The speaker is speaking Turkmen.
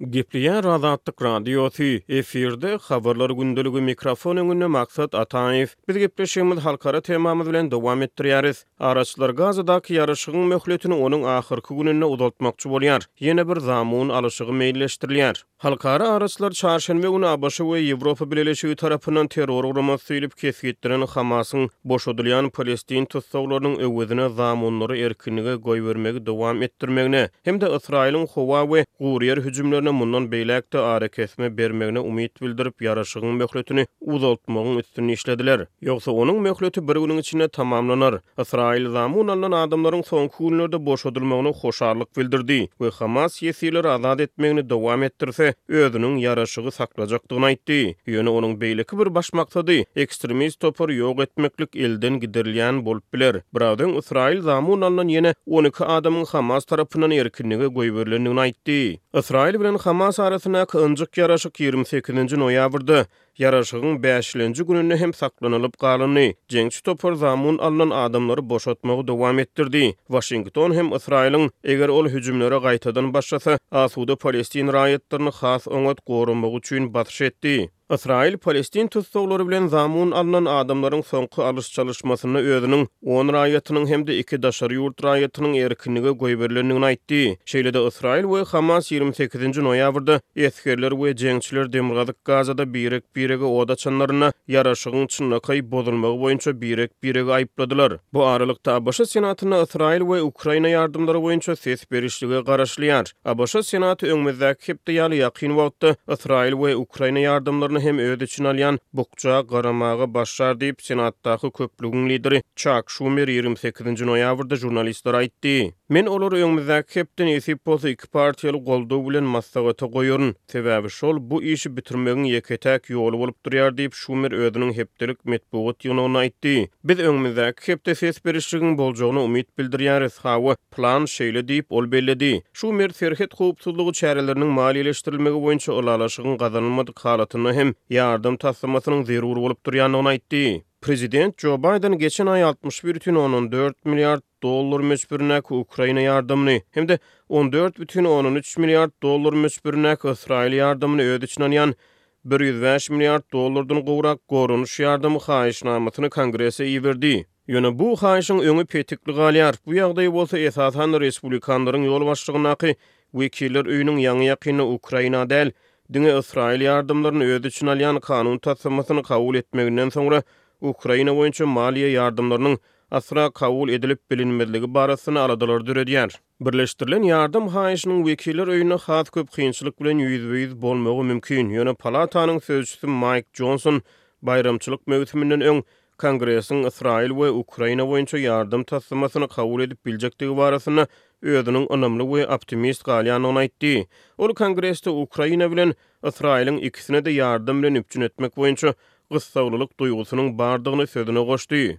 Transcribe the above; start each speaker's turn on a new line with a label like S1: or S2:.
S1: Gepleýär Azatlyk Radiosy, efirde Habarlar gündeligi, mikrofon öňünde Maksat Ataýew. Biz gepleşigimizi halkara temamyz bilen dowam etdirýäris. Araçylar Gazadaky ýaryşygyň möhletini onuň ahyrky gününe uzaltmakçy bolýar, ýene bir zamun alyşygy meýilleşdirilýär. Halkara araçylar çarşenbe güni ABŞ we Ýewropa Bileleşigi tarapyndan terror guramasy diýlip kesgitlenen Hamasyň boşadylýan palestin tussaglarynyň öwezine zamunlary erkinlige goýbermegi dowam etdirmegine hem-de Ysraýylyň howa we gury ýer hüjümlerine mundan beýläk-de arakesme bermegine umyt bildirip, ýaraşygyň möhletini uzaltmagyň üstünde işlediler. Ýogsa onuň möhleti bir günüň içinde tamamlanar. Ysraýyl zamun alnan adamlaryň soňky günlerde boşadylmagyna hoşallyk bildirdi we Hamas ýesirleri azat etmegini dowam etdirse, özüniň ýaraşygy saklajakdygyny aýtdy. Ýöne onuň beýleki bir baş maksady, ekstremist topary ýok etmeklik elden giderilýän bolup biler. Biraz öň Ysraýyl zamun alnan ýene on iki adamyň Hamas tarapyndan erkinlige goýberilendigini aýtdy. Ysraýyl bilen Hamas arasyndaky ynjyk ýaraşyk ýigrimi sekizinji noýabrda Ýaraşygyň bäşlenji gününde hem saklanylyp galandy. Jeňçi topar zamun alnan adamlary boşatmagy dowam etdirdi. Waşington hem Ysraýylyň, eger ol hüjümlere gaýtadan başlasa, asuda palestin raýatlaryny has oňat goramagy üçin basyş etdi. Ysraýyl palestin tussaglary bilen zamun alnan adamlaryň soňky alyş-çalyşmasynda özüniň on raýatynyň hem-de iki daşary ýurt raýatynyň erkinlige goýberilendigini aýtdy. Şeýle-de Ysraýyl we Hamas ýigrimi sekizinji noýabrda esgerler we jeňçiler Demirgazyk Gazada birek-birege ot açanlarynda ýaraşygyň çynlakaý bozulmagy boýunça birek-biregi aýypladylar. Bu aralykda, ABŞ Senatynda Ysraýyl we Ukraina ýardamlary boýunça ses berişlige garaşylýar. ABŞ Senaty öňümizdäki hepde ýaly ýakyn wagtda Ysraýyl we Ukraina ýardamlaryny hem öz içine alýan bukja garamaga başlar diýip, Senatdaky köplügiň lideri Çak Şumer ýigrimi sekizinji noýabrda žurnalistlere aýtdy. Men olary öňümizdäki hepde nesip bolsa iki partiýaly goldaw bilen maslahata goýaryn, sebäbi şol bu işi bitirmegiň ýeke-täk ýoly bolup durýar diýip, Şumer özüniň hepdelik metbugat ýygnagynda aýtdy. Biz öňümizdäki hepde ses berişligiň boljagyna umyt bildirýäris, hawa, Plan şeýle diýip, ol belledi, Şu mert serhet howpsuzlygy çäreleriniň maliýeleşdirilmegi boýunça ylalaşygyň gazanylmadyk halatynda hem ýardam taslamasynyň zerur bolup durýandygyny aýtdy. Prezident Jo Baýden geçen aý altmyş bir бүтin ondan dört milliard dollar möçberindäki Ukraina ýardamyny hem-de on dört бүтin ondan üç milliard dollar möçberindäki Ysraýyl ýardamyny öz içine alýan bir ýüz bäş milliard dollardan gowrak goranyş ýardamy haýyşnamasyny Kongrese iberdi. Ýöne bu haýyşyň öňi petikli galýar. Bu ýagdaý bolsa esasan respublikanlaryň ýolbaşçylygyndaky Wekiller öýüniň ýaňy-ýakynda Ukraina däl, diňe Ysraýyl ýardamlaryny öz içine alýan kanun taslamasyny kabul etmeginden soňra Ukraina boýunça maliýe ýardamlarynyň asla kabul edilip bilinmezligi barasynda aladalary döredýär. Birleşdirilen ýardam haýyşynyň Wekiller öýünde has köp kynçylyk bilen ýüzbe-ýüz bolmagy mümkin, ýöne palatanyň sözçüsi Maýk Jonson baýramçylyk möwsüminden öň Kongresiň Ysraýyl we Ukraina boýunça ýardam taslamasyny kabul edip biljekdigi barasynda özüniň ynamly we optimist galýandygyny aýtdy. Ol Kongresde Ukraina bilen Ysraýylyň ikisine-de ýardam bilen üpjün etmek boýunça gyssaglylyk duýgusynyň bardygyny sözüne goşdy.